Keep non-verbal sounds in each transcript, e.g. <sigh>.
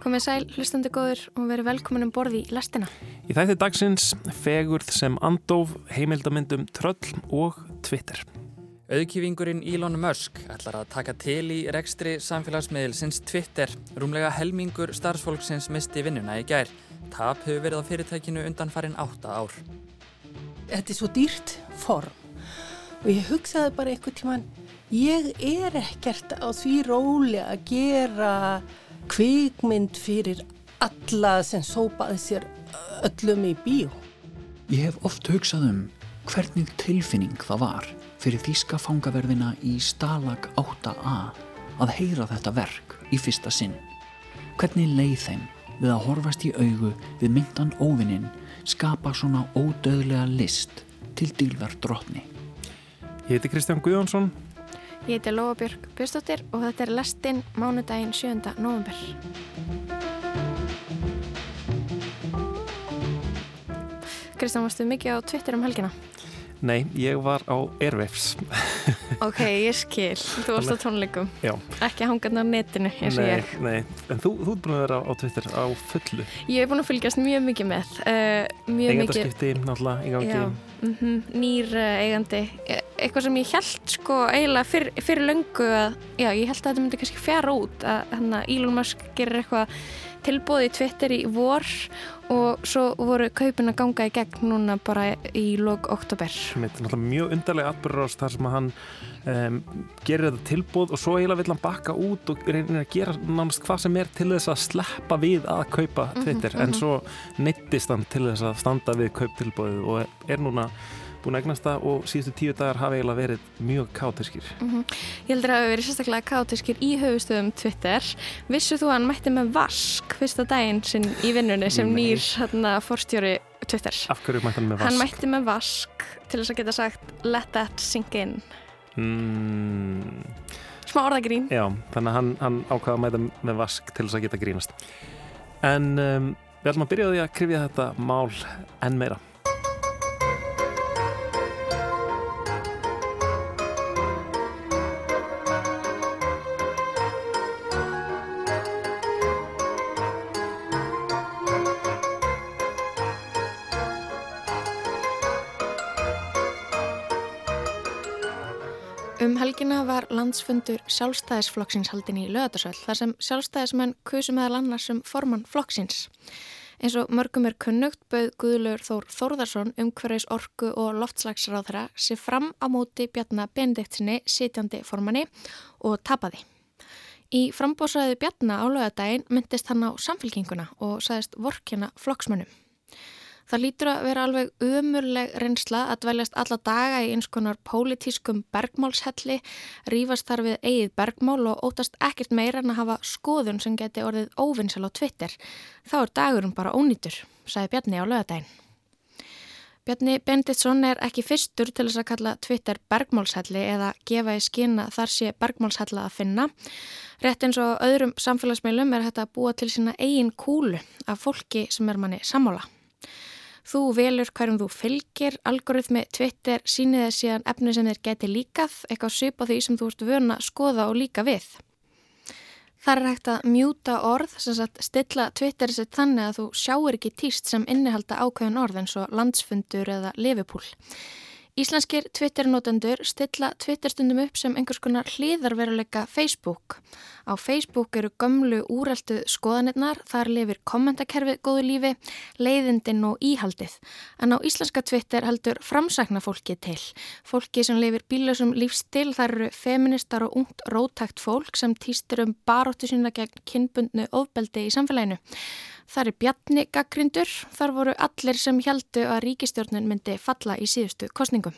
Komið sæl, hlustandi góður og verið velkomin um borði í lestina. Í þætti dagsins fegurð sem andof, heimildamindum tröll og Twitter. Auðkýfingurinn Elon Musk ætlar að taka til í rekstri samfélagsmiðilsins Twitter. Rúmlega helmingur starfsfólksins misti vinnuna í gær. Tap hefur verið á fyrirtækinu undan farin átta ár. Þetta er svo dýrt form og ég hugsaði bara einhvern tíman, ég er ekkert á því róli að gera kvikmynd fyrir alla sem sópaði sér öllum í bíó. Ég hef oft hugsað um hvernig tilfinning það var fyrir þýska fangaverðina í Stalag 8a að heyra þetta verk í fyrsta sinn. Hvernig leið þeim við að horfast í augu við myndan óvinnin skapa svona ódöðlega list til dýlvar drotni. Ég heiti Kristján Guðjónsson Ég heiti Lóa Björg Björnstóttir og þetta er lestinn mánudaginn 7. november. Kristján, varstu mikið á Twitter um helgina? Nei, ég var á Airwaves <laughs> Ok, ég skil. Þú varst á tónleikum. Já. Ekki hangarna á netinu eins og ég. nei, en þú, þú ert búin að vera á Twitter á fullu Ég hef búin að fylgjast mjög mikið með. Uh, mjög mikið. Eigendaskipti, náttúrulega, í gangi Já, mm nýr uh, eigandi. E- Eitthvað sem ég held sko eiginlega fyr, fyrir löngu að, já, ég held að þetta myndi kannski fjara út að hérna Elon Musk gerir eitthvað tilbúið í Twitter í vor og svo voru kaupin að ganga í gegn núna bara í lók oktober. Mjög undarlega atbyrður þar sem að hann um, gerir þetta tilbúð og svo eiginlega vill hann bakka út og reynir að gera nánast hvað sem er til þess að sleppa við að kaupa Twitter en svo neittist hann til þess að standa við kauptilbúðið og er núna búin að egnast það og síðustu tíu dagar hafa eiginlega verið mjög kátirskir Ég heldur að það hafi verið sérstaklega kátískir í höfustöðum Twitter. Vissu þú að hann mætti með vask fyrsta daginn sinn í vinnunni sem Nei. nýr hérna, forstjóri Twitter? Af hverju mætti hann með Hann vask? mætti með vask til þess að geta sagt let that sink in. Mm, Smá orðagrín. já, þannig að hann, hann ákvaða að mæta með vask til þess að geta grínast. En um, við ætlum að byrja á því að krifja þetta mál enn meira landsfundur sjálfstæðisflokksins haldin í lögatarsöll þar sem sjálfstæðismenn kusu meðal annars um formann flokksins. Eins og mörgum er kunnugt bauð Guðlur Þór Þórðarsson umhverfis orku og loftslagsráðara sér fram á móti Bjarnar Benediktsinni sitjandi formanni og tapaði. Í frambóðsræðu Bjarnar á lögadaginn myndist hann á samfélkinguna og sagðist vorkjana flokksmönnum. Það lítur að vera alveg umurleg reynsla að dvæljast alla daga í eins konar pólitískum bergmálshelli, rífast þar við eigið bergmál og ótast ekkert meira en að hafa skoðun sem geti orðið óvinnsel á Twitter. Þá er dagurum bara ónýtur, sagði Bjarni á lögadaginn. Bjarni Benditsson er ekki fyrstur til þess að kalla Twitter bergmálshelli eða gefa í skina þar sé bergmálshella að finna. Rétt eins og öðrum samfélagsmeilum er þetta að búa til sína eigin kúlu af fólki sem er manni sammála. Þú velur hverjum þú fylgir, algoritmi Twitter sýnir þess síðan efni sem þér geti líkað, eitthvað svipa því sem þú ert vöna að skoða og líka við. Það er hægt að mjúta orð, sagt stilla Twitter sitt þannig að þú sjáur ekki týst sem innihalda ákveðin orð eins og landsfundur eða lefipúl. Íslenskir Twitter-notendur stilla Twitter-stundum upp sem einhvers konar hlýðarveruleika Facebook. Á Facebook eru gömlu úreltu skoðanirnar, þar lifir kommentakerfið góðu lífi, leiðindin og íhaldið. En á íslenska Twitter heldur framsækna fólki til. Fólki sem lifir bílausum lífstil, þar eru feministar og ungt rótækt fólk sem týstir um baróttu sína gegn kynbundnu ofbeldi í samfélaginu. Það er Bjarni gaggrindur, þar voru allir sem heldu að ríkistjórnin myndi falla í síðustu kostningum.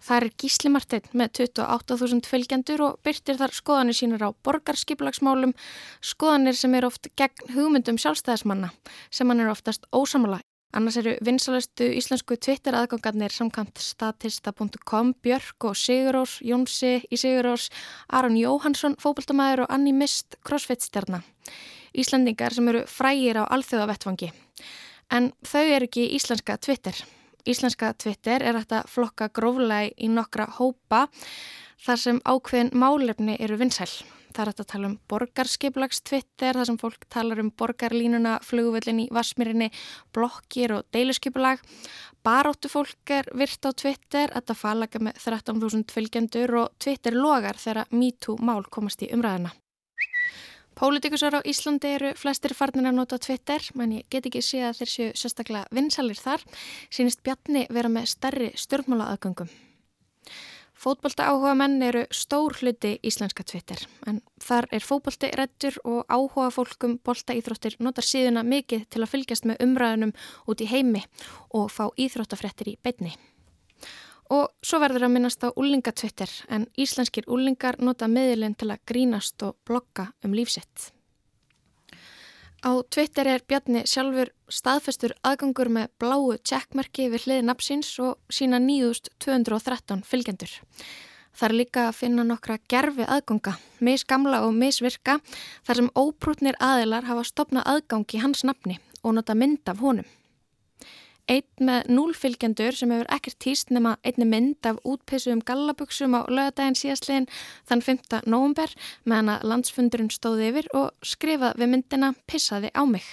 Það er Gísli Marteinn með 28.000 fylgjendur og byrtir þar skoðanir sínur á borgarskiplagsmálum, skoðanir sem er oft gegn hugmyndum sjálfstæðismanna, sem hann er oftast ósamala. Annars eru vinsalastu íslensku Twitter aðgangarnir samkvæmt statista.com, Björk og Sigurós, Jónsi í Sigurós, Aron Jóhansson, fókbaltamæður og Anni Mist, crossfit-stjarnar. Íslandingar sem eru frægir á alþjóðavettfangi. En þau eru ekki íslenska Twitter. Íslenska Twitter er hægt að flokka gróflega í nokkra hópa. þar sem ákveðin málefni eru vinsæl. Það er að tala um borgarskiplags-twitter, þar sem fólk talar um borgarlínuna, flugvöldin í Vasmirinni, blokkir og deiluskipulag. Baróttu fólk er virt á Twitter, þetta falaga með 13.000 fylgjendur og Twitter logar þegar MeToo mál komast í umræðina. Pólitikusar á Íslandi eru flestir farnir að nota Twitter, menn ég get ekki sé að þeir séu sérstaklega vinsalir þar, sínist Bjarni vera með stærri stjórnmála aðgöngum. Fótbolta áhuga menn eru stór hluti íslenska Twitter, en þar er fótbolti reddur og áhuga fólkum bolta íþróttir notar síðuna mikið til að fylgjast með umræðunum út í heimi og fá íþróttafrettir í beitni. Og svo verður að minnast á úlingatwitter en íslenskir úlingar nota meðilinn til að grínast og blokka um lífsitt. Á Twitter er Bjarni sjálfur staðfestur aðgangur með bláu tjekkmerki við hliði napsins og sína 9213 fylgjendur. Það er líka að finna nokkra gerfi aðganga, misgamla og misvirka þar sem óprútnir aðilar hafa stopnað aðgang í hans nafni og nota mynd af honum. Eitt með núlfylgjendur sem hefur ekkert týst nema einni mynd af útpissuðum gallabugsum á lögadaginn síðastliðin þann 5. november meðan að landsfundurinn stóði yfir og skrifað við myndina Pissaði á mig.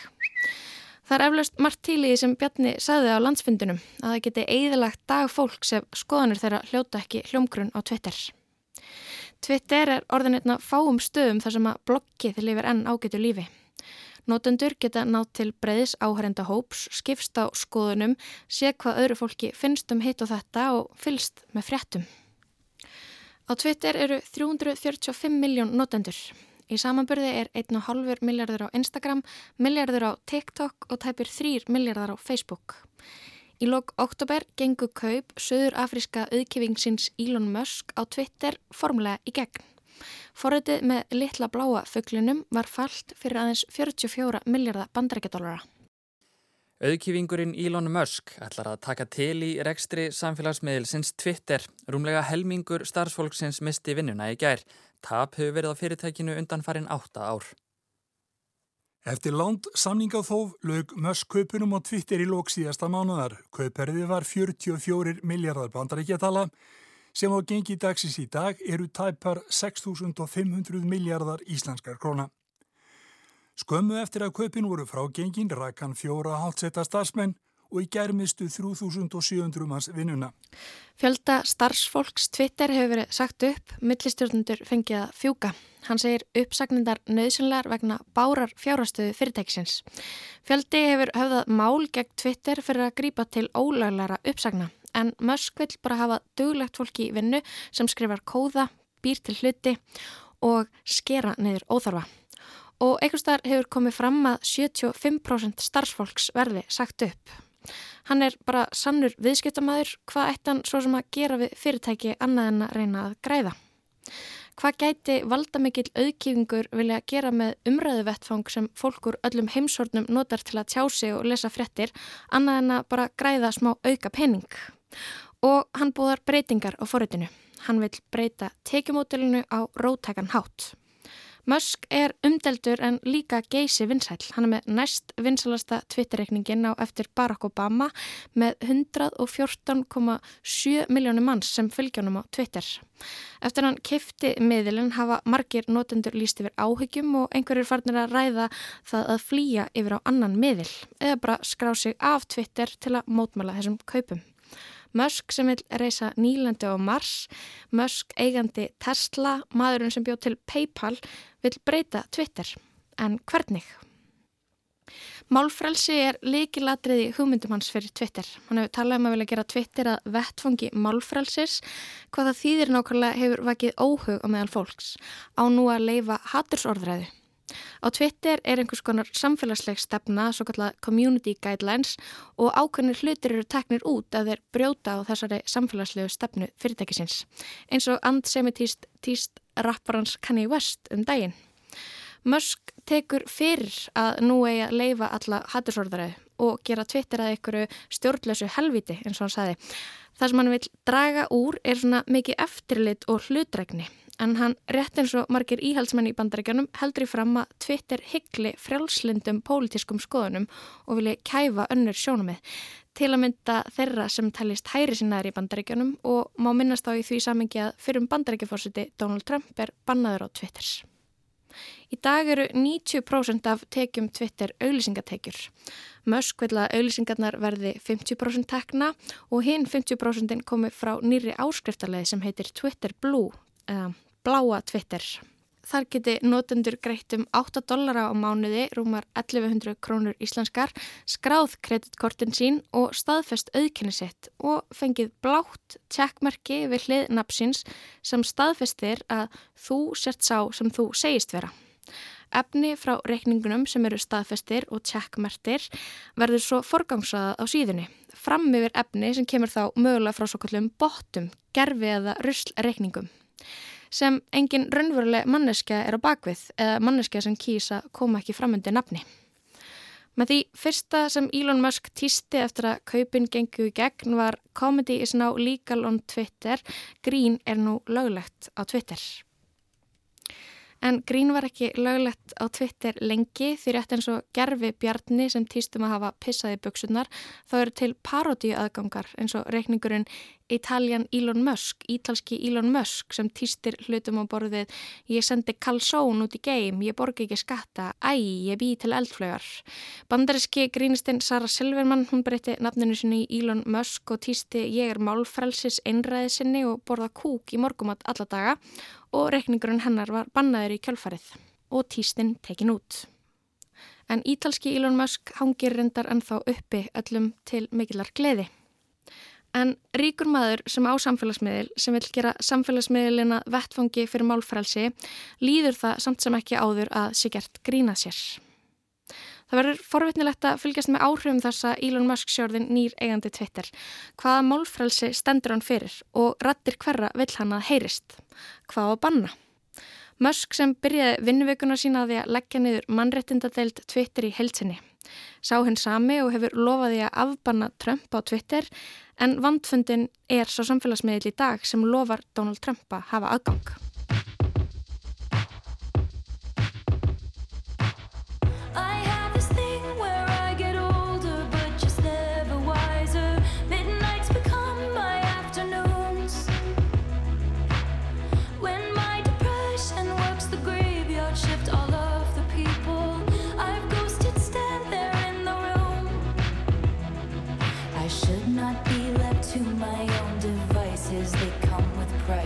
Það er eflaust margt því sem Bjarni sagði á landsfundunum að það geti eigðilagt dag fólk sem skoðanir þeirra hljóta ekki hljómgrunn á Twitter. Twitter er orðinitna fáum stöðum þar sem að blokkið lifir enn ágætu lífi. Nótendur geta nátt til breyðis áhærenda hóps, skipst á skoðunum, sé hvað öðru fólki finnst um hitt og þetta og fylst með fréttum. Á Twitter eru 345 miljón nótendur. Í samanburði er 1,5 miljardur á Instagram, miljardur á TikTok og tæpir 3 miljardar á Facebook. Í lok oktober gengu kaup söður afríska auðkifingsins Elon Musk á Twitter formulega í gegn. Forritið með litla bláa föglinum var fallt fyrir aðeins 44 miljardar bandarækjadólara. Auðkýfingurinn Elon Musk ætlar að taka til í rekstri samfélagsmiðilsins Twitter. Rúmlega helmingur starfsfólksins misti vinnuna í gær. Tap hefur verið á fyrirtækinu undan farin 8 ár. Eftir land samninga þóf lög Musk kaupunum á Twitter í lók síðasta mánuðar. Kauperði var 44 miljardar bandarækjadala sem á gengi dagsins í dag eru tæpar 6.500 miljardar íslenskar króna. Skömmu eftir að kaupin voru frá gengin rækan fjóra hálfsetta starfsmenn og í germistu 3700 manns vinnuna. Fjölda starfsfólks Twitter hefur verið sagt upp, millistjórnundur fengið að fjúka. Hann segir uppsagnindar nöðsynlegar vegna bárar fjárastöðu fyrirtækisins. Fjöldi hefur höfðað mál gegn Twitter fyrir að grípa til ólaglæra uppsagna en Musk vil bara hafa duglegt fólki í vinnu sem skrifar kóða, býr til hluti og skera niður óþarfa. Og einhvers þar hefur komið fram að 75% starfsfólks verði sagt upp. Hann er bara sannur viðskiptamæður hvað hann svo sem að gera við fyrirtæki annað en að reyna að græða. Hvað gæti valdamikill auðkífingur vilja gera með umræðu vettfang sem fólkur öllum heimsornum notar til að tjá sig og lesa frettir annað en að bara græða smá auka pening? Og hann búðar breytingar á forritinu. Hann vil breyta tekjumótilinu á rótækan hátt. Musk er umdeldur en líka geysi vinsæl. Hann er með næst vinsalasta Twitter-reikningin á eftir Barack Obama með 114,7 miljónum manns sem fylgjónum á Twitter. Eftir hann kifti miðilinn hafa margir notendur líst yfir áhyggjum og einhverjir farnir að ræða það að flýja yfir á annan miðil eða bara skrá sig af Twitter til að mótmæla þessum kaupum. Musk sem vil reysa nýlandi á Mars, Musk eigandi Tesla, maðurinn sem bjóð til Paypal, vil breyta Twitter. En hvernig? Málfrælsi er líkilatriði hugmyndum hans fyrir Twitter. Hann hefur talað um að vilja gera Twitter að vettfangi málfrælsis, hvað það þýðir nákvæmlega hefur vakið óhug á meðal fólks á nú að leifa hattursorðræðu. Á Twitter er einhvers konar samfélagsleg stefna, svo kallar community guidelines og ákveðnir hlutir eru teknir út að þeir brjóta á þessari samfélagslegu stefnu fyrirtækisins. Eins og antisemitíst tíst rapparans Kanye West um daginn. Musk tekur fyrir að nú eigi að leifa alla hattusorðaræðu og gera Twitter að einhverju stjórnlösu helviti eins og hann saði. Það sem hann vil draga úr er svona mikið eftirlit og hlutrækni en hann rétt eins og margir íhaldsmenn í bandaríkjunum heldur í fram að Twitter hyggli frjálslindum pólitískum skoðunum og vilji kæfa önnur sjónumið til að mynda þeirra sem tælist hæri sinnaður í bandaríkjunum og má minnast á í því samengi að fyrrum bandaríkjafórsiti Donald Trump er bannaður á Twitters. Í dag eru 90% af tekjum Twitter auðlýsingatekjur. Musk vil að auðlýsingarnar verði 50% tekna og hinn 50% komi frá nýri áskriftarleði sem heitir Twitter Blue, eða bláa Twitter. Þar geti notendur greitt um 8 dollara á mánuði, rúmar 1100 krónur íslenskar, skráð kreditkortin sín og staðfest auðkynnisett og fengið blátt tjekkmerki við hlið napsins sem staðfestir að þú sért sá sem þú segist vera. Efni frá reikningunum sem eru staðfestir og tjekkmertir verður svo forgangsaða á síðunni. Fram yfir efni sem kemur þá mögulega frá svo kallum bottum, gerfi eða ruslreikningum sem engin raunveruleg manneskja er á bakvið eða manneskja sem kýsa koma ekki framundi nafni. Með því fyrsta sem Elon Musk týsti eftir að kaupin gengu í gegn var Comedy is now legal on Twitter, grín er nú löglegt á Twitter. En grín var ekki löglegt á Twitter lengi því rétt eins og gerfi bjarni sem týstum að hafa pissaði buksunar þá eru til parodíu aðgangar eins og reikningurinn Italian Elon Musk, ítalski Elon Musk sem týstir hlutum á borðið ég sendi kalsón út í geim, ég borgi ekki skatta, æ, ég bý til eldflögar. Bandariski grínistinn Sara Silverman, hún breytti nafninu sinni í Elon Musk og týsti ég er málfrælsis einræði sinni og borða kúk í morgumat alla daga og reikningurinn hennar var bannaður í kjölfarið og týstinn tekin út. En ítalski Elon Musk hangir reyndar ennþá uppi öllum til mikillar gleði. En ríkur maður sem á samfélagsmiðil sem vil gera samfélagsmiðilina vettfangi fyrir málfrælsi líður það samt sem ekki áður að sé gert grínað sér. Það verður forvitnilegt að fylgjast með áhrifum þessa Elon Musk sjörðin nýr eigandi Twitter. Hvaða málfrælsi stendur hann fyrir og rattir hverra vill hann að heyrist? Hvað á banna? Musk sem byrjaði vinnuvökunar sína að því að leggja niður mannrettindadeild Twitter í heilsinni. Sá henn sami og hefur lofaði að afbanna Trump á Twitter en vandfundin er svo samfélagsmiðil í dag sem lofar Donald Trump að hafa aðgang.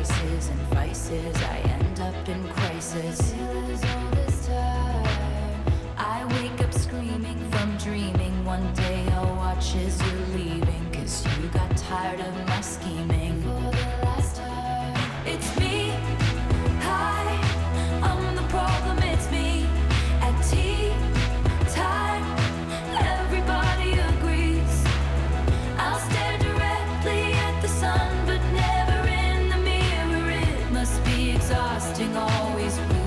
vices and vices. I end up in crisis. I wake up screaming from dreaming. One day I'll watch as you're leaving, cause you got tired of me. trusting always will.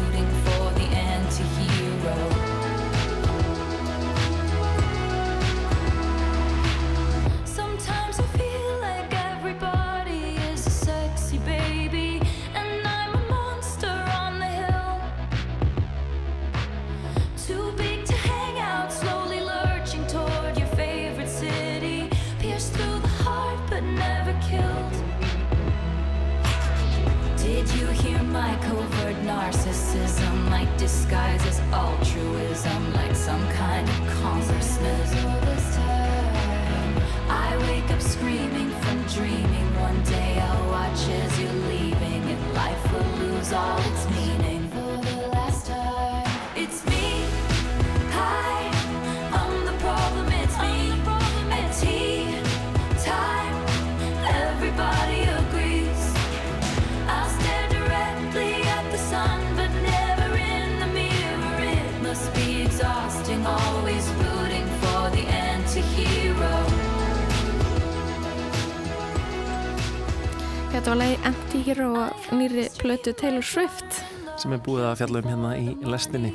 Guys, disguises all true. Þetta var leiði Anti-Hero og nýri plötu Taylor Swift. Sem er búið að fjalla um hérna í lestinni.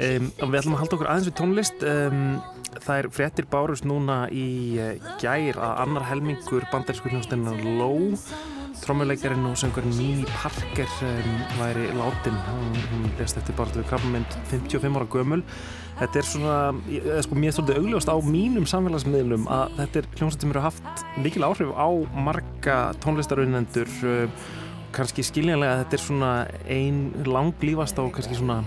Um, við ætlum að halda okkur aðeins við tónlist. Um, það er frettir bárust núna í uh, gær að annar helmingur bandarísku hljómsdeinar Low trommuleikarinn og söngurinn Mimi Parker um, væri látin hún, lest eftir bara við krabbamynd 55 ára gömul þetta er svona, ég, sko mér er svolítið augljóst á mínum samfélagsmiðlum að þetta er hljómsveit sem eru haft mikil áhrif á marga tónlistarunendur uh, kannski skiljanlega að þetta er svona ein langlýfasta og kannski svona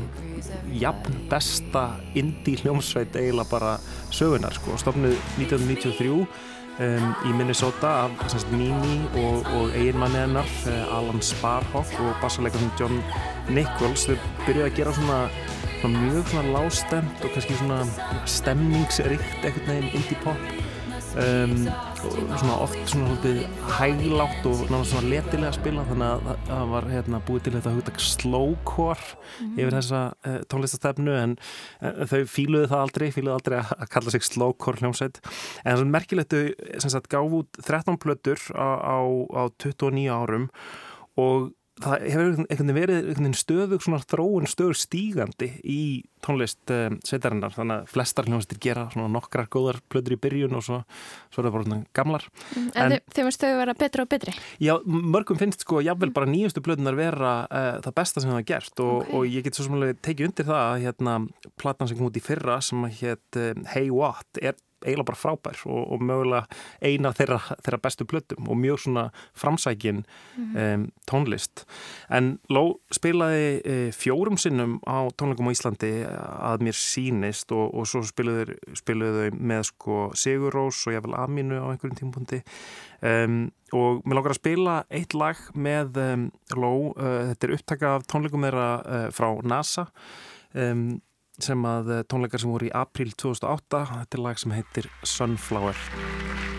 jafn besta indie hljómsveit eiginlega bara sögunar sko, stofnuð 1993 Um, í Minnesota af sagt, Mimi og, og eiginmanni hennar uh, Alan Sparhawk og bassarleikarinn John Nichols. Þau byrjuði að gera svona, svona mjög svona lástemt og kannski svona stemningsrikt eitthvað nefn indie pop um, svona oft svona svolítið hæglátt og náttúrulega svona letilega að spila þannig að það var hérna, búið til þetta hugtak slowcore mm -hmm. yfir þessa uh, tónlistastefnu en uh, þau fíluðu það aldrei fíluðu aldrei að kalla sig slowcore hljómsveit en það er merkilegt þau sem sagt gáf út 13 plötur á, á, á 29 árum og það hefur einhvern veginn verið einhvern veginn stöðug svona þróun stöður stígandi í tónlist um, sveitarinnar þannig að flestar hljómsveitir gera svona nokkrar góðar plöður í byrjun og svo, svo er það bara svona gamlar mm, En, en þeim finnst þau að vera betra og betri? Já, mörgum finnst sko jáfnvel bara nýjustu plöðunar vera uh, það besta sem það er gert og, okay. og ég get svo smálega tekið undir það að hérna platan sem kom út í fyrra sem hétt um, Hey What er eiginlega bara frábær og, og mögulega eina þeirra, þeirra bestu plötum og mjög svona framsækin mm -hmm. um, tónlist. En Ló spilaði e, fjórum sinnum á tónleikum á Íslandi að mér sínist og, og svo spiluðu, spiluðu með sko Sigur Rós og ég vel Aminu á einhverjum tímpundi um, og mér langar að spila eitt lag með um, Ló, uh, þetta er upptaka af tónleikum þeirra uh, frá NASA um, sem að eh, tónleikar sem voru í april 2008 þetta er lag sem heitir Sunflower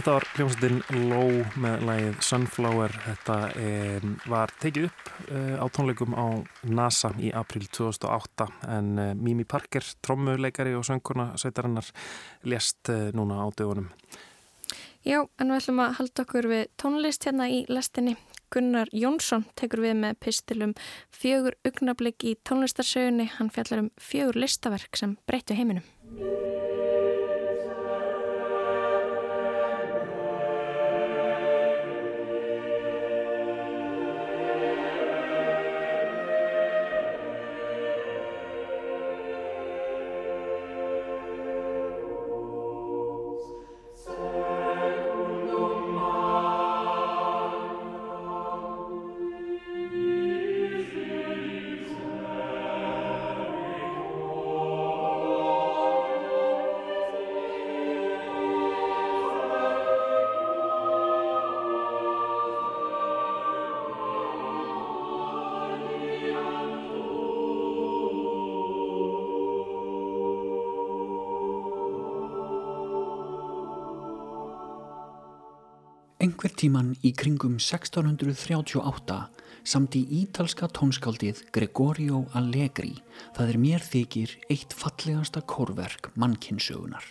þetta var hljómsveitin Low með lægið Sunflower. Þetta um, var tekið upp uh, á tónleikum á NASA í april 2008 en uh, Mimi Parker, trommuleikari og söngurna sveitarinnar, lést uh, núna á dögunum. Já, en við ætlum að halda okkur við tónlist hérna í lestinni. Gunnar Jónsson tekur við með pistilum fjögur ugnablík í tónlistarsögunni. Hann fjallar um fjögur listaverk sem breyttu heiminum. Einhver tíman í kringum 1638 samt í ítalska tónskáldið Gregorio Allegri það er mér þykir eitt fallegasta kórverk mannkynsögunar.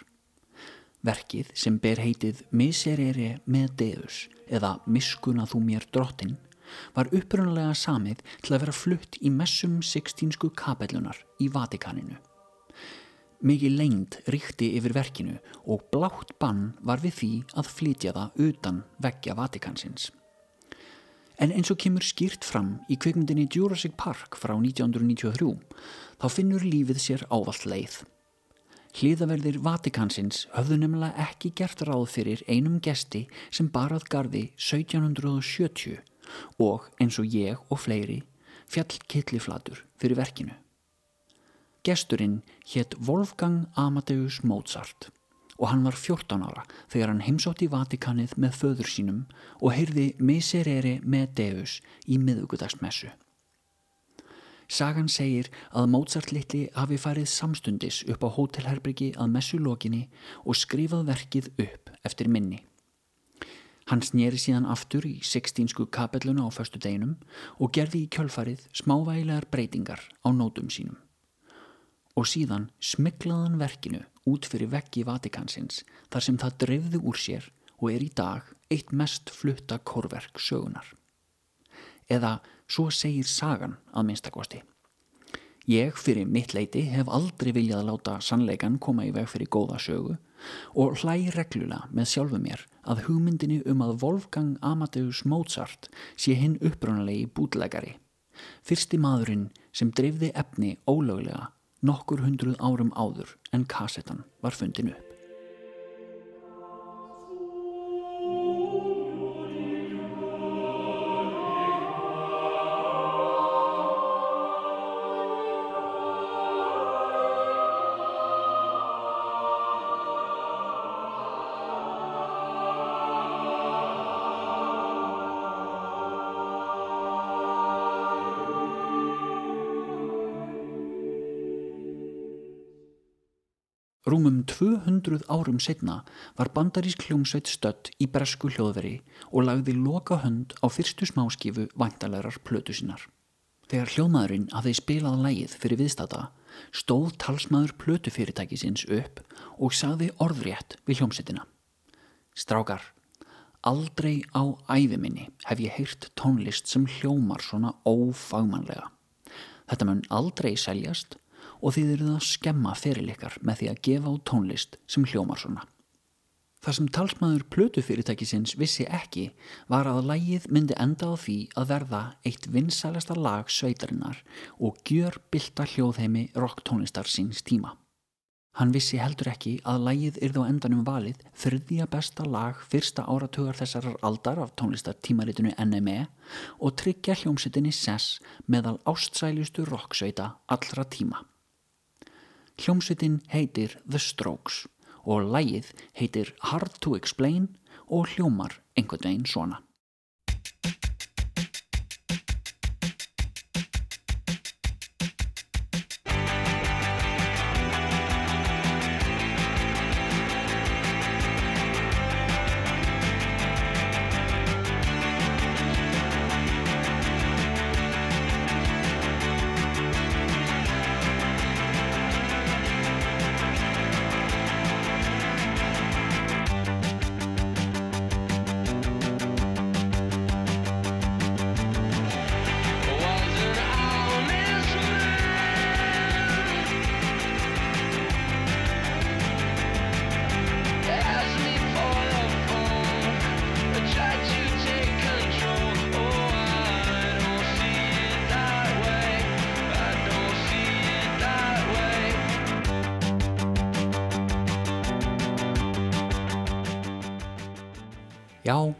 Verkið sem ber heitið Miserere með Deus eða Miskuna þú mér drottin var upprunnulega samið til að vera flutt í messum sextínsku kapellunar í Vatikaninu. Mikið lengd ríkti yfir verkinu og blátt bann var við því að flytja það utan veggja Vatikansins. En eins og kemur skýrt fram í kvikmyndinni Jurassic Park frá 1993 þá finnur lífið sér ávalt leið. Hliðaverðir Vatikansins höfðu nefnilega ekki gert ráð fyrir einum gesti sem barað gardi 1770 og eins og ég og fleiri fjall killiflatur fyrir verkinu. Gesturinn hétt Wolfgang Amadeus Mozart og hann var 14 ára þegar hann heimsótt í Vatikanið með föður sínum og heyrði Miserere með Deus í miðugudagsmessu. Sagan segir að Mozart litli hafi farið samstundis upp á hótelherbyggi að messulokinni og skrifað verkið upp eftir minni. Hann snýri síðan aftur í sextínsku kapelluna á förstu deginum og gerði í kjölfarið smávægilegar breytingar á nótum sínum og síðan smiklaðan verkinu út fyrir veggi Vatikansins þar sem það dreifði úr sér og er í dag eitt mest flutta korverk sögunar. Eða svo segir sagan að minnstakosti. Ég fyrir mitt leiti hef aldrei viljað láta sannleikan koma í veg fyrir góða sögu og hlæg reglulega með sjálfu mér að hugmyndinni um að Wolfgang Amadeus Mozart sé hinn upprunalegi bútlegari. Fyrsti maðurinn sem dreifði efni ólöglega nokkur hundruð árum áður en kassetan var fundin upp. Árum setna var bandarísk hljómsveit stött í bresku hljóðveri og lagði loka hönd á fyrstu smáskifu vantalegar plötu sínar. Þegar hljóðmaðurinn hafði spilað lægið fyrir viðstata stóð talsmaður plötufyrirtækisins upp og sagði orðrétt við hljómsveitina. Strákar, aldrei á æfiminni hef ég heyrt tónlist sem hljómar svona ófagmannlega. Þetta mun aldrei seljast og þið eruð að skemma fyrirleikar með því að gefa á tónlist sem hljómar svona. Það sem talsmaður plötufyrirtækisins vissi ekki var að lægið myndi enda á því að verða eitt vinsælasta lag sveitarinnar og gjör bylta hljóðheimi rocktónlistar síns tíma. Hann vissi heldur ekki að lægið yrði á endanum valið þrðja besta lag fyrsta áratugar þessarar aldar af tónlistartímaritinu NME og tryggja hljómsettinni SES meðal ástsælustu rocksveita allra tíma. Hljómsveitin heitir The Strokes og lægið heitir Hard to Explain og hljómar einhvern veginn svona. Já,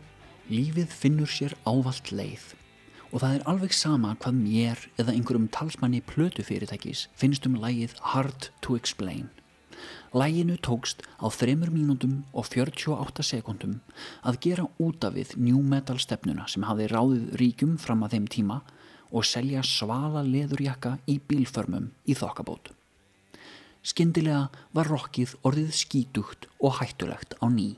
lífið finnur sér ávalt leið og það er alveg sama hvað mér eða einhverjum talsmanni plötufyrirtækis finnst um lægið Hard to Explain. Læginu tókst á 3 mínútum og 48 sekundum að gera út af við new metal stefnuna sem hafi ráðið ríkum fram að þeim tíma og selja svala leðurjakka í bílförmum í þokkabót. Skyndilega var rokkið orðið skítugt og hættulegt á ný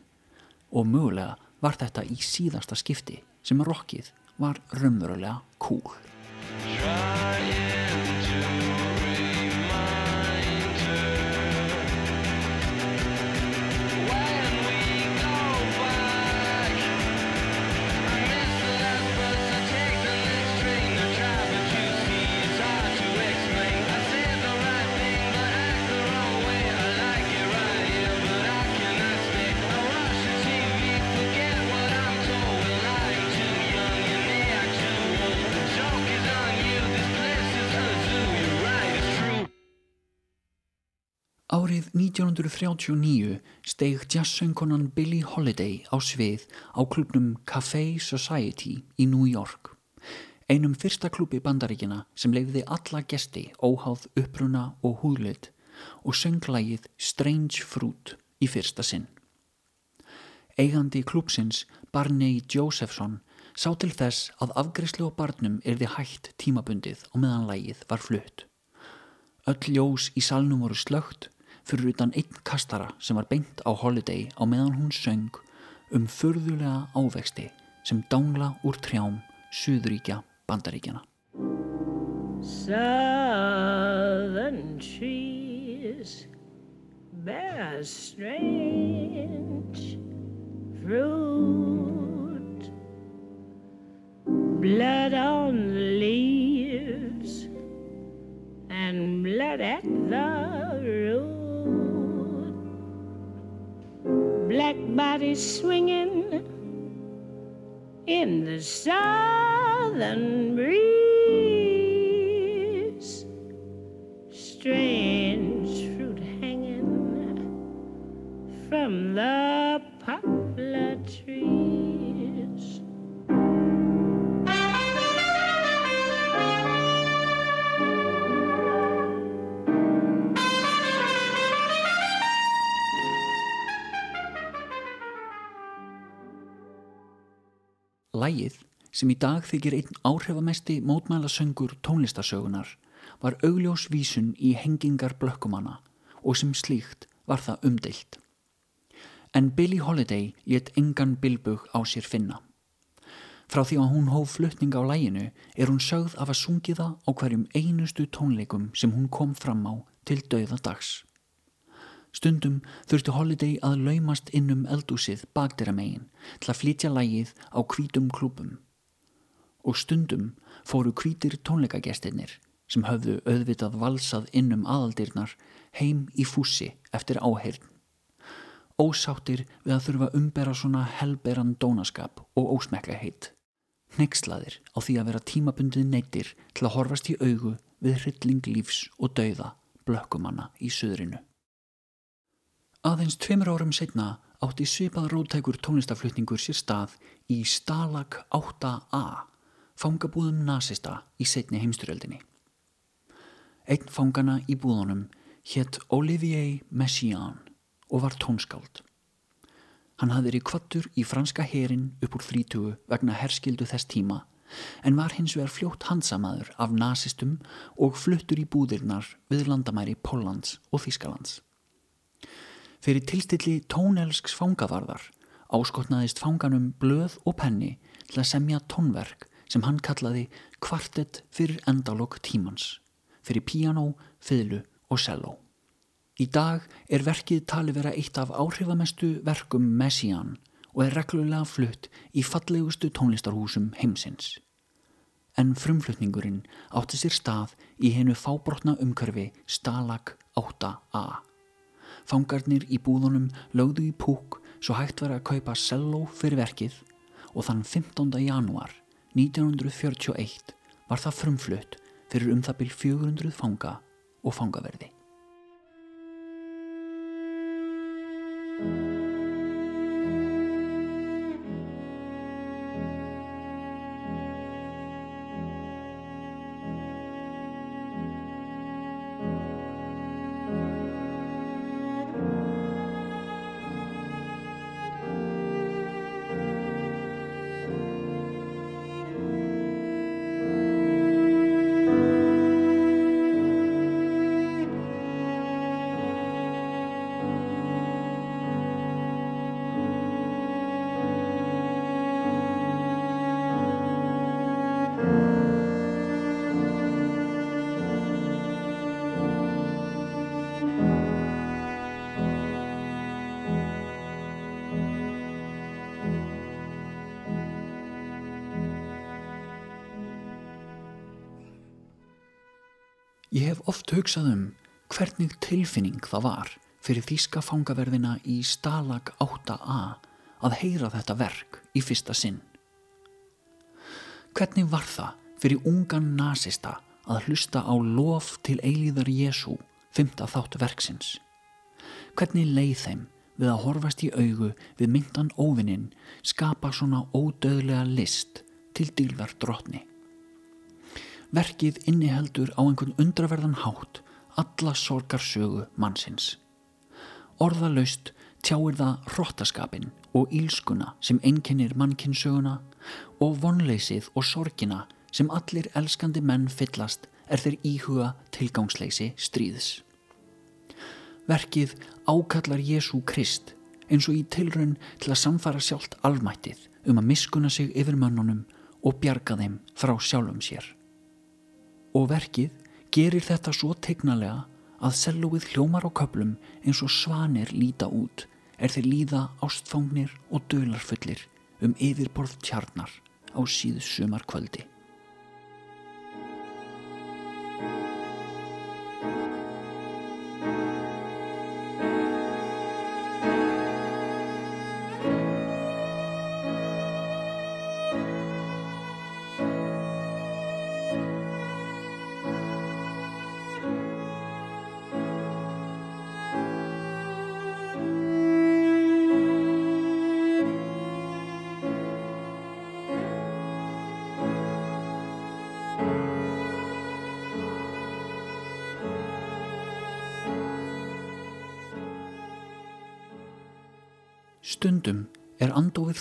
og mögulega var þetta í síðasta skipti sem rokkið var raunverulega cool. Árið 1939 steig jazzsöngunan Billie Holiday á svið á klubnum Café Society í New York. Einum fyrsta klubi bandaríkina sem leiði alla gesti óháð uppruna og húðlit og sönglægið Strange Fruit í fyrsta sinn. Eigandi klúpsins Barney Josephson sá til þess að afgriðslu á barnum erði hægt tímabundið og meðan lægið var flutt. Öll ljós í salnum voru slögt fyrir utan einn kastara sem var beint á holiday á meðan hún söng um förðulega ávexti sem dangla úr trjám Suðuríkja bandaríkjana. Southern trees bear strange fruit Blood on the leaves and blood at the root black bodies swinging in the southern breeze. Strange fruit hanging from the poplar trees. Lægið, sem í dag þykir einn áhrifamesti mótmælasöngur tónlistasögunar, var augljós vísun í hengingar blökkumanna og sem slíkt var það umdeilt. En Billie Holiday let engan bilbug á sér finna. Frá því að hún hóf flutning á læginu er hún sögð af að sungi það á hverjum einustu tónleikum sem hún kom fram á til dauða dags. Stundum þurfti Holiday að laumast inn um eldúsið bakdera megin til að flytja lægið á hvítum klúpum. Og stundum fóru hvítir tónleikagestirnir sem höfðu auðvitað valsað inn um aðaldirnar heim í fússi eftir áheyrn. Ósáttir við að þurfa umbera svona helberan dónaskap og ósmekla heitt. Neykslaðir á því að vera tímabundið neittir til að horfast í augu við hrylling lífs og dauða blökkumanna í söðrinu. Aðeins tveimur árum setna átti svipað rótækur tónlistaflutningur sér stað í Stalag 8a, fangabúðum nazista í setni heimsturöldinni. Einn fangana í búðunum hétt Olivier Messiaen og var tónskáld. Hann hafði verið kvattur í franska herin upp úr þrítugu vegna herskildu þess tíma en var hins vegar fljótt hansamaður af nazistum og fluttur í búðirnar við landamæri Póllands og Þískalands. Fyrir tilstilli tónelsks fangavarðar áskotnaðist fanganum blöð og penni til að semja tónverk sem hann kallaði kvartett fyrir endalokk tímans, fyrir piano, fiðlu og cello. Í dag er verkið tali vera eitt af áhrifamestu verkum Messiaen og er reglulega flutt í fallegustu tónlistarhúsum heimsins. En frumflutningurinn átti sér stað í hennu fábrotna umkörfi Stalag 8a. Fangarnir í búðunum lögðu í púk svo hægt var að kaupa cello fyrir verkið og þann 15. januar 1941 var það frumflutt fyrir um það byrj 400 fanga og fangaverði. Oft hugsað um hvernig tilfinning það var fyrir þýska fangaverðina í Stalag 8a að heyra þetta verk í fyrsta sinn. Hvernig var það fyrir ungan nazista að hlusta á lof til eilíðar Jésu, fymta þátt verksins? Hvernig leið þeim við að horfast í augu við myndan óvinnin skapa svona ódöðlega list til dýrðar drotni? Verkið inniheldur á einhvern undraverðan hátt alla sorgarsögu mannsins. Orðalaust tjáir það hróttaskapin og ílskuna sem einkennir mannkinsöguna og vonleysið og sorgina sem allir elskandi menn fyllast er þeir íhuga tilgangsleysi stríðs. Verkið ákallar Jésu Krist eins og í tilraun til að samfara sjálft almættið um að miskuna sig yfir mönnunum og bjarga þeim frá sjálfum sér. Og verkið gerir þetta svo tegnalega að sellóið hljómar á köplum eins og svanir líta út er þeir líða ástfangnir og dölarfullir um yfirborð tjarnar á síðu sumar kvöldi.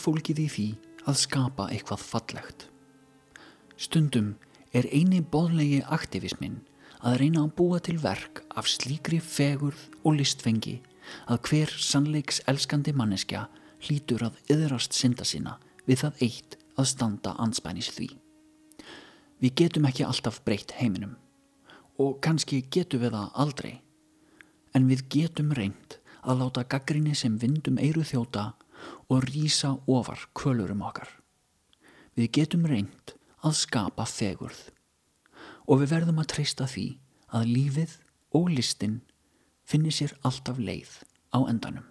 Fólkið í því að skapa eitthvað fallegt. Stundum er eini boðlegi aktivismin að reyna að búa til verk af slíkri fegurð og listfengi að hver sannleiks elskandi manneskja hlýtur að yðrast synda sína við það eitt að standa anspænis því. Við getum ekki alltaf breytt heiminum og kannski getum við það aldrei en við getum reynd að láta gaggrinni sem vindum eiru þjóta og rýsa ofar kvölurum okkar. Við getum reynd að skapa fegurð og við verðum að treysta því að lífið og listin finnir sér alltaf leið á endanum.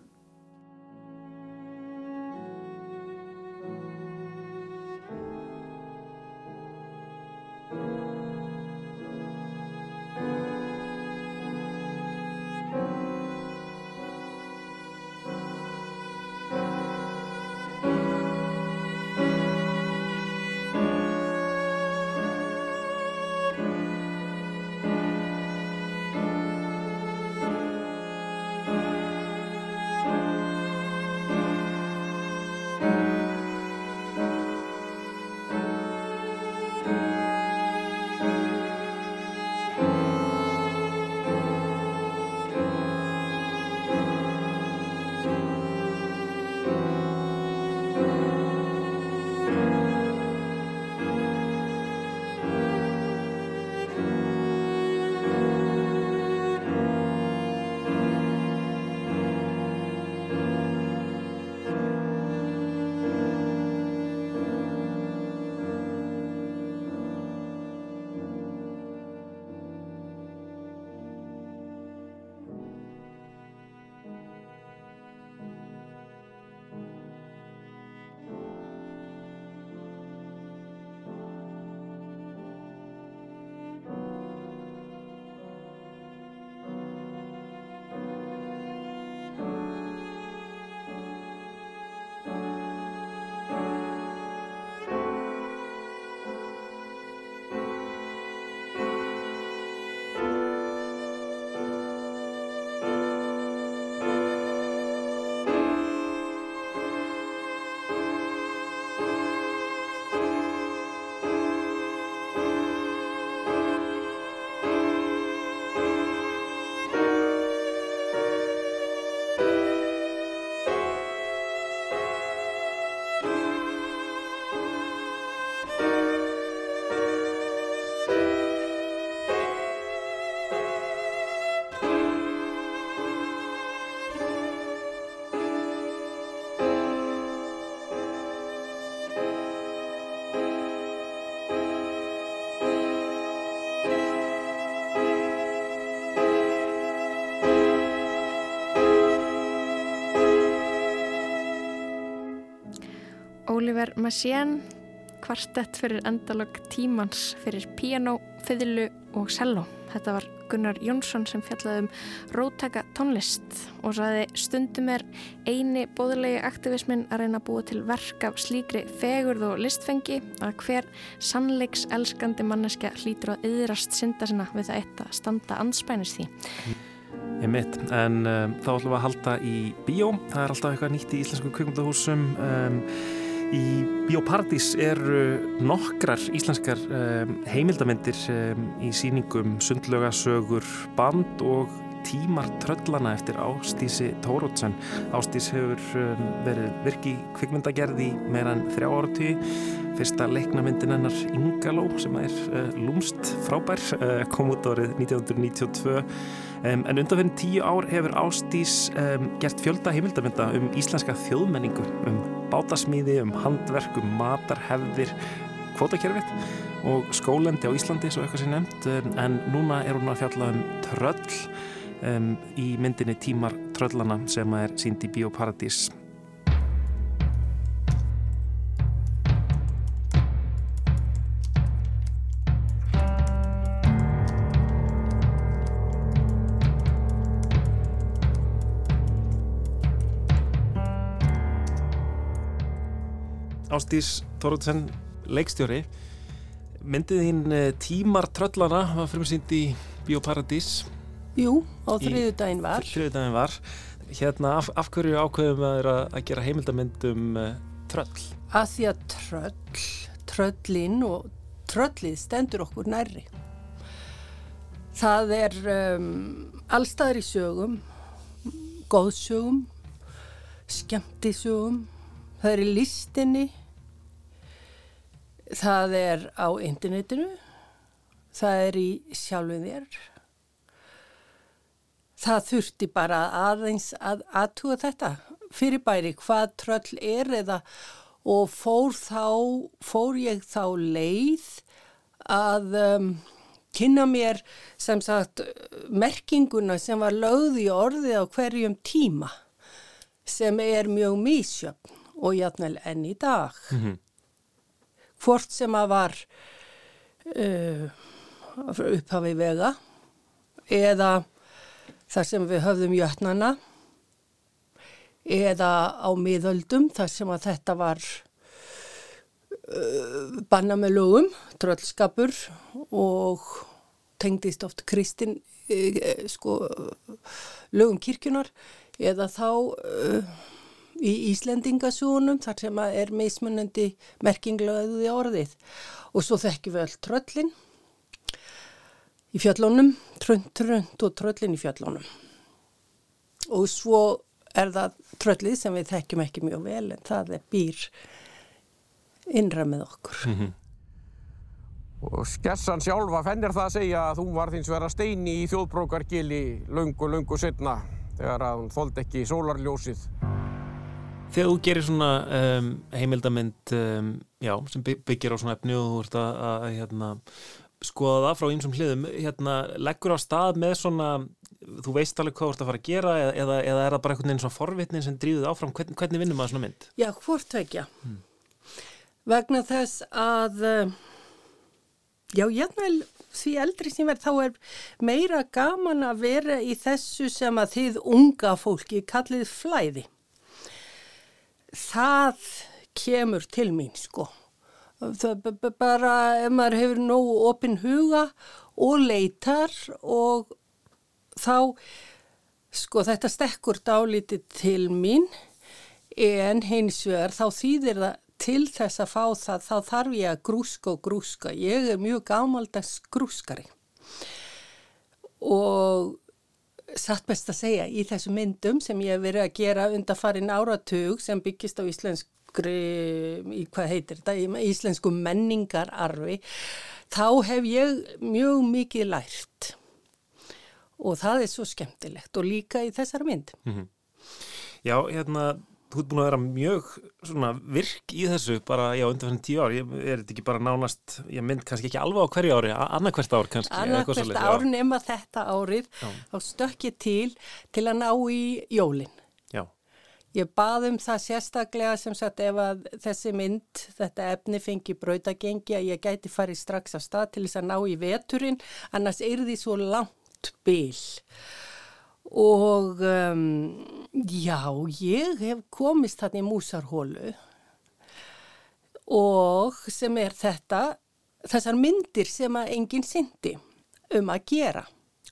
Ever Machien, kvartett fyrir endalög tímans fyrir piano, fiðlu og cello. Þetta var Gunnar Jónsson sem fjallaði um rótaka tónlist og saði stundum er eini bóðulegi aktivismin að reyna að búa til verk af slíkri fegurð og listfengi að hver sannleiks elskandi manneska hlýtur að yðrast synda sinna við það eitt að standa anspænis því. Ég mitt, en um, þá ætlum við að halda í bíó, það er alltaf eitthvað nýtt í íslensku kvikmyndahúsum um, Í Bíóparadís eru nokkrar íslenskar um, heimildamindir um, í síningum sundlögasögur, band og tímar tröllana eftir Ástísi Tórótsen. Ástís hefur um, verið virki kvikmyndagerð í meira en þrjá áratí. Fyrsta leiknamyndin hennar Ingaló sem er uh, lúmst frábær, uh, kom út árið 1992 Um, en undanferðin tíu ár hefur Ástís um, gert fjölda heimildamönda um íslenska þjóðmenningu, um bátasmíði, um handverk, um matarhefðir, kvotakerfið og skólendi á Íslandi, svo eitthvað sem nefnt, um, en núna er hún að fjalla um tröll um, í myndinni Tímar tröllana sem er sínd í Bíóparadís. Ástís Tóruðsen, leikstjóri. Myndið þín eh, Tímar tröllana var frumsýnd í Bíóparadís. Jú, á þriðu daginn var. Þriðu daginn var. Hérna, af, af hverju ákveðum að, að gera heimildamönd um uh, tröll? Að því að tröll, tröllin og tröllið stendur okkur nærri. Það er um, allstaðar í sögum góðsögum skemmtisögum. Það er í listinni það er á internetinu það er í sjálfum þér það þurfti bara aðeins að aðtúa þetta fyrir bæri hvað tröll er eða og fór þá fór ég þá leið að um, kynna mér sem sagt merkinguna sem var lögð í orði á hverjum tíma sem er mjög mísjöfn og játnvel enn í dag. Mm -hmm. Hvort sem að var uh, upphafi vega eða þar sem við höfðum jötnana eða á miðöldum þar sem að þetta var uh, banna með lögum, tröllskapur og tengdist oft kristin uh, sko, lögum kirkjunar eða þá uh, í Íslendingasjónum þar sem er meismunandi merkinglaðið í orðið og svo þekkjum við öll tröllin í fjöllunum, trönd, trönd og tröllin í fjöllunum og svo er það tröllið sem við þekkjum ekki mjög vel en það er býr innra með okkur. Mm -hmm. Og skessan sjálfa fennir það að segja að þú var þins vera steini í þjóðbrókargili lungu, lungu setna þegar að hún þóld ekki sólarljósið. Þegar þú gerir svona um, heimildamind um, já, sem byggir á svona efni og þú ert að, að, hérna, skoða það frá einsum hliðum hérna, leggur á stað með svona þú veist alveg hvað þú ert að fara að gera eða, eða er það bara einhvern veginn svona forvitnin sem drýðuð áfram Hvern, hvernig vinnum maður svona mynd? Já, hvort vekja hmm. vegna þess að já, jætnvel því eldri sem verð þá er meira gaman að vera í þessu sem að þið unga fólki kallið flæði það kemur til mín sko. Það bara ef maður hefur nógu opinn huga og leitar og þá sko þetta stekkur dálítið til mín en hins vegar þá þýðir það til þess að fá það þá þarf ég að grúska og grúska. Ég er mjög gamaldags grúskari og satt best að segja í þessu myndum sem ég hef verið að gera undan farin áratug sem byggist á íslenskri, í hvað heitir þetta, íslensku menningararfi, þá hef ég mjög mikið lært og það er svo skemmtilegt og líka í þessar mynd. Mm -hmm. Já, hérna þú ert búin að vera mjög svona, virk í þessu bara, já, undan fyrir tíu ár ég er þetta ekki bara nánast, ég mynd kannski ekki alveg á hverju ári, annarkvært ár kannski annarkvært ár nema þetta árið já. þá stökk ég til til að ná í jólin já. Ég bað um það sérstaklega sem sagt ef að þessi mynd, þetta efni fengi brautagengi að ég gæti farið strax á stað til þess að ná í veturinn, annars er því svo langt bil. Og um, já, ég hef komist þarna í músarhólu og sem er þetta, þessar myndir sem að enginn syndi um að gera.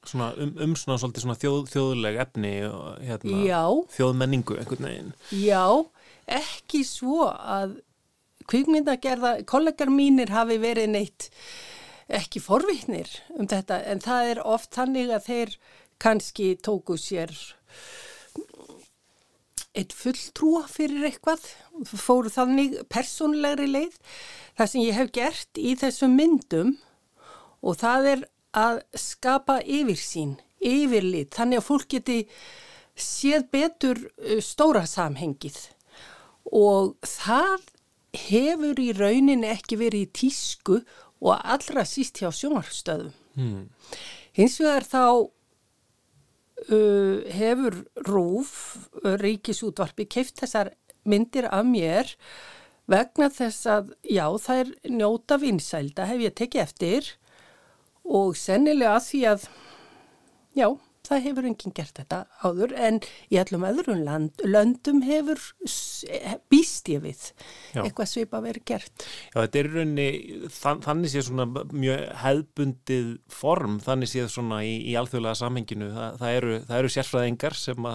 Svona um, um svona svona þjóð, þjóðleg efni og hérna, þjóðmenningu einhvern veginn. Já, ekki svo að kvikmyndagerða, kollegar mínir hafi verið neitt ekki forvitnir um þetta en það er oft þannig að þeir kannski tóku sér eitt fulltrúa fyrir eitthvað, fóru þannig persónlegri leið. Það sem ég hef gert í þessum myndum og það er að skapa yfirsýn, yfirlit, þannig að fólk geti séð betur uh, stóra samhengið og það hefur í rauninni ekki verið í tísku og allra síst hjá sjónvarstöðum. Hmm. Hins vegar þá uh, hefur Rúf, uh, ríkisútvarpi, keift þessar myndir af mér vegna þess að, já, það er njóta vinsælda, hef ég tekið eftir. Og sennilega því að, já, það hefur enginn gert þetta áður en í allum öðrum land, löndum hefur s- býst ég við Já. eitthvað svipa verið gert. Já, þetta er í rauninni, þann, þannig séð svona mjög hefðbundið form, þannig séð svona í, í alþjóðlega samhenginu. Þa, það, eru, það eru sérfræðingar sem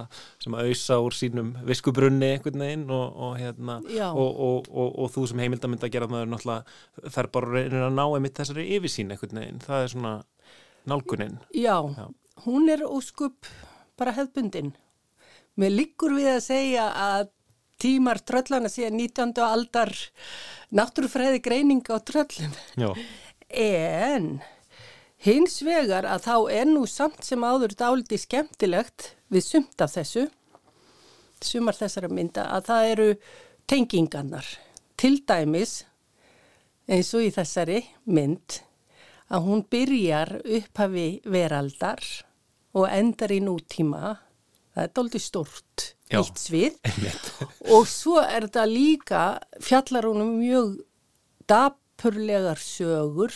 sem að auðsa úr sínum viskubrunni einhvern veginn og, og, hérna, og, og, og, og þú sem heimildamund að gera maður náttúrulega þær bara reynir að ná einmitt þessari yfirsýn einhvern veginn. Það er svona nálgunin. Já, Já. Hún er óskup bara hefðbundin. Mér liggur við að segja að tímar tröllana síðan 19. aldar náttúrufræði greining á tröllum. Já. En hins vegar að þá er nú samt sem áður dáliti skemmtilegt við sumt af þessu, sumar þessara mynda, að það eru tengingarnar. Til dæmis, eins og í þessari mynd, að hún byrjar upphafi veraldar og endar í nútíma. Það er dálítið stort, Já. nýtt svið. <laughs> Og svo er þetta líka, fjallar hún um mjög dapurlegar sögur,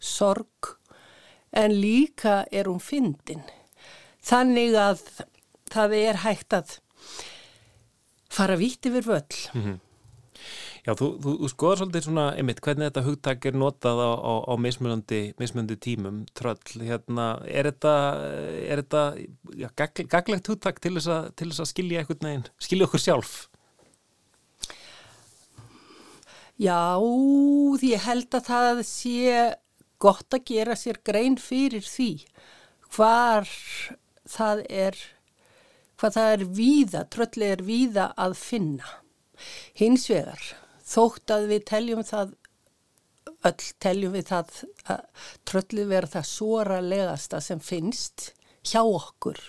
sorg, en líka er hún fyndin. Þannig að það er hægt að fara vítt yfir völl. Já, þú, þú, þú skoðar svolítið svona, einmitt, hvernig þetta hugtak er notað á, á, á mismunandi, mismunandi tímum, tröll, hérna, er þetta, er þetta, já, gagl, gaglegt hugtak til þess, að, til þess að skilja einhvern veginn, skilja okkur sjálf? Já, ég held að það sé gott að gera sér grein fyrir því hvar það er, hvað það er víða, trölli er víða að finna. Hins vegar, þótt að við teljum það, öll teljum við það að trölli vera það svoralegasta sem finnst hjá okkur,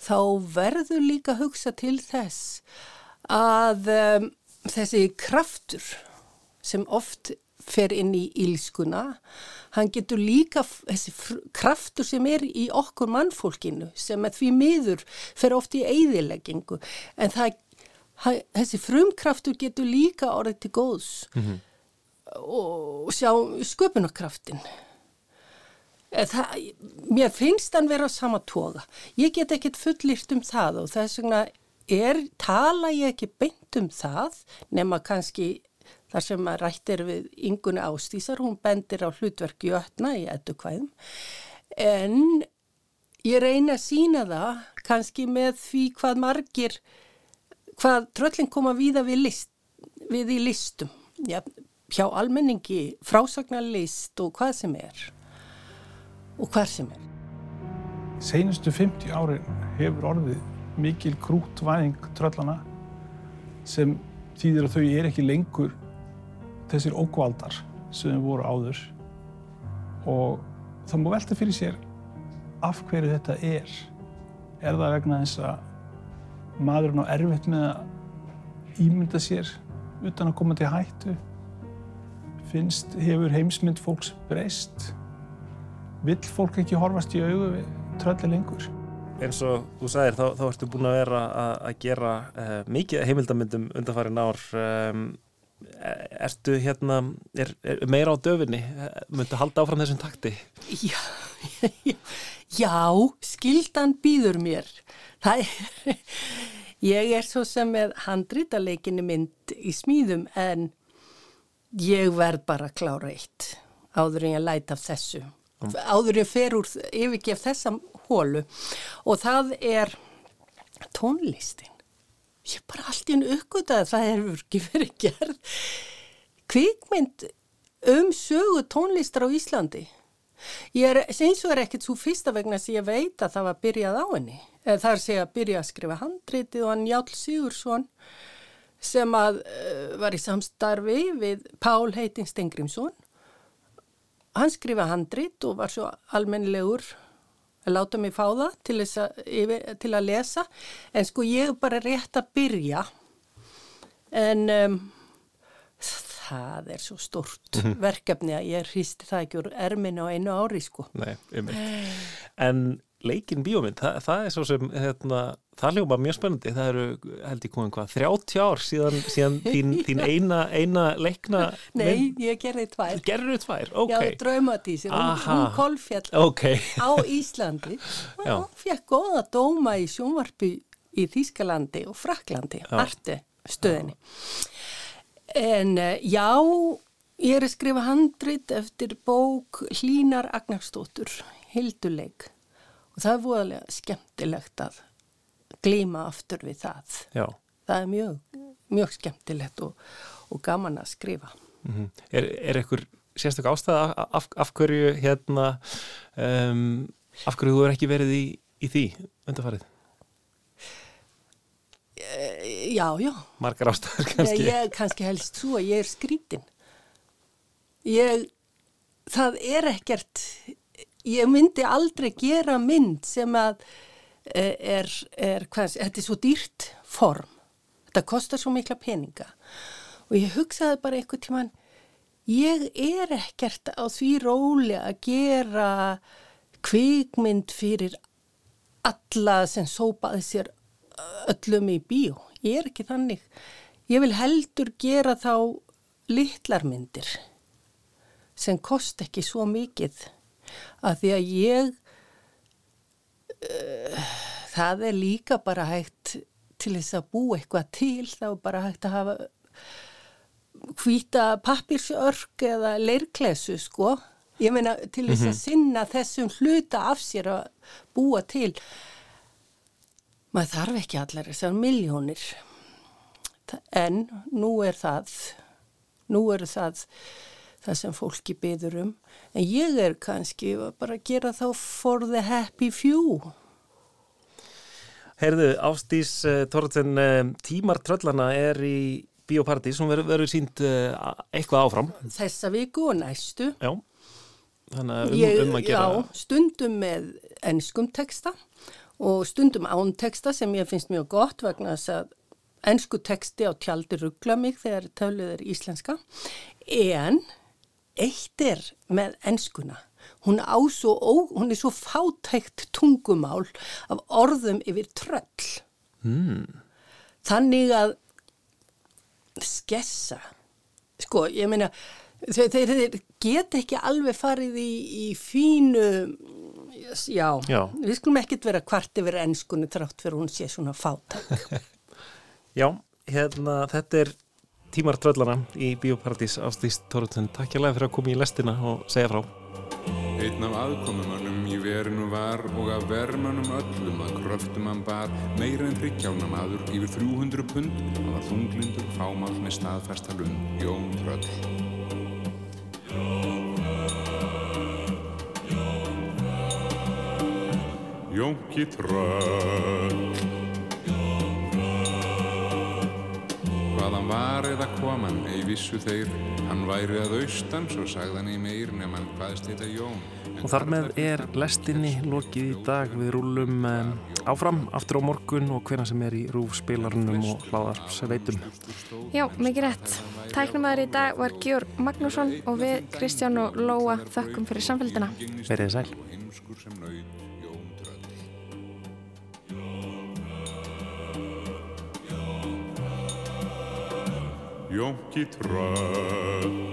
þá verður líka að hugsa til þess að um, þessi kraftur sem oft fer inn í ílskuna, hann getur líka, þessi kraftur sem er í okkur mannfólkinu, sem er því miður fer oft í eyðileggingu, en það, þessi frumkraftur getur líka orðið til góðs og sjá sköpunarkraftin. Það, mér finnst hann vera á sama toga. Ég get ekkert fullirt um það og þess vegna er, tala ég ekki beint um það nema kannski þar sem að rætt er við yngunni ástísar, hún bendir á hlutverki ötna í ettu kvæðum. En ég reyna að sína það kannski með því hvað margir, hvað tröllin koma víða við, list, við í listum. Já, hjá almenningi, frásagnarlist og hvað sem er og hvar sem er. Seinustu 50 árin hefur orðið mikil krútvæðing tröllana sem þýðir að þau er ekki lengur þessir ókvaldar sem þau voru áður og það má velta fyrir sér af hverju þetta er. Er það vegna þess að maðurinn á erfitt með að ímynda sér utan að koma til hættu? Finnst, hefur heimsmynd fólks breyst? Vill fólk ekki horfast í augu við trölli lengur? eins og þú sagðir þá, þá ertu búin að vera að, að gera uh, mikið heimildamöndum undanfærin ár um, ertu hérna er, er meira á döfinni myndu halda áfram þessum takti Já, <laughs> já skildan býður mér það er ég er svo sem með handrítaleginni mynd í smíðum en ég verð bara að klára eitt áður en ég læta af þessu. Áður en ég fer úr yfirgef þessa hólu og það er tónlistin. Ég bara allt í enn uppgötaði það hefur ekki verið gerð. Kvikmynd um sögu tónlistar á Íslandi ég er, eins og er ekkert svo fyrsta vegna sem ég veit að það var byrjað á henni. Það er segja að byrja að skrifa handritið og hann Jál Sigursson sem að uh, var í samstarfi við Pál Heiting Stengrimsson hann skrifa handrit og var svo almennilegur að láta mig fá það til, að, til að lesa. En sko ég er bara rétt að byrja. En um, það er svo stort mm -hmm. verkefni að ég hristi það ekki úr erminu á einu ári sko. Nei, en leikin bíómynd, það, það er svo sem hérna, það hljóma mjög spennandi. Það eru, held ég komið hvað, 30 ár síðan, síðan þín, <laughs> þín eina, eina leikna Nei, mynd. ég gerði tvær. Gerði þú tvær, ok. Já, draumatísir, hún, hún kolfjall okay. á Íslandi. <laughs> Og fekk goða dóma í sjónvarpi í Þýskalandi og Fraklandi arti stöðinni en eh, já ég er að skrifa handrit eftir bók Hlínar Agnarstóttur Hilduleik og það er voðalega skemmtilegt að glíma aftur við það. Já. Það er mjög, mjög skemmtilegt og, og gaman að skrifa. Mm -hmm. Er, er einhver sérstök ástæða af, af hverju hérna, um, af hverju þú er ekki verið í, í því undarfarið? E, já, já. Margar ástæður kannski? Ég, ég kannski helst svo að ég er skrítin. Ég, það er ekkert ég myndi aldrei gera mynd sem að eh, er, er hvað, þetta er svo dýrt form, þetta kostar svo mikla peninga og ég hugsaði bara einhvern tíman ég er ekkert á því róli að gera kvikmynd fyrir alla sem sópaði sér öllum í bíó, ég er ekki þannig. Ég vil heldur gera þá litlarmyndir sem kost ekki svo mikið að því að ég uh, það er líka bara hægt til þess að bú eitthvað til þá er bara hægt að hafa hvita pappirsörk eða leirklesu sko. Ég meina til þess að mhm. sinna þessum hluta af sér að búa til maður þarf ekki allar þessar miljónir en nú er það nú er það það sem fólki byður um. En ég er kannski bara að gera þá for the happy few. Herðu, Ástís uh, Torðsen uh, Tímar Tröllana er í Bíópartís, hún verður sínt uh, eitthvað áfram. Þessa viku og næstu. Já, þannig að um, ég, um að gera Já, stundum með ennskum teksta og stundum án teksta sem ég finnst mjög gott vegna þess að ennsku teksti á tjaldi ruggla mig þegar töluð er íslenska en eitt er með enskuna. Hún, svo, ó, hún er svo fátækt tungumál af orðum yfir tröll. Mm. Þannig að skessa, sko, ég meina, þeir, þeir geta ekki alveg farið í, í fínu, já, já, við skulum ekkit vera kvart yfir ennskunni trátt fyrir hún sé svona fátæk. <laughs> já, hérna, þetta er tímar tröllana í Bíóparadís. Ástís Tóruðsson, takk hjá lega fyrir að koma í lestina og segja frá. Einn af aðkomumannum í verinu var og að vermanum öllum að kröftum hann bar. Meira en hryggjána maður yfir 300 pund hann var þunglindur fámál með staðfesta lund Jón Tröll Jónki Tröll Hvaðan var eða koman, ei vissu þeir, hann væri að austan, svo sagðan í meir nefn hann hvaðst þetta Jón. Og þar með er lestinni lokið í dag við rúlum um, áfram, aftur á morgun og hvena sem er í rúfspilarunum og hláðarsveitum. Já, mikið rétt. Tæknumæður í dag var Georg Magnússon og við Kristján og Lóa þökkum fyrir samfélgina. Verðið sæl. Jónki tröll.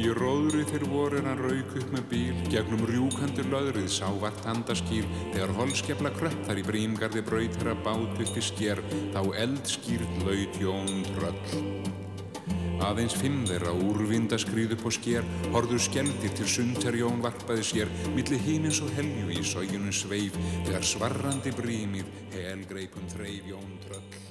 Í róðri þeir voru en hann rauk upp með bíl Gegnum rjúkandi löðrið sá vart handaskýr Þegar holskefla kröpp þar í brímgarði braut þeirra bát upp í sker Þá eldskýrt laut Jón tröll Aðeins fimm þeirra úrvinda skrýðu på sker Horður skeldir til sundher Jón varpaði sér Milli hímins og helju í sójunum sveif Þegar svarrandi brímir helgreipum þreif Jón tröll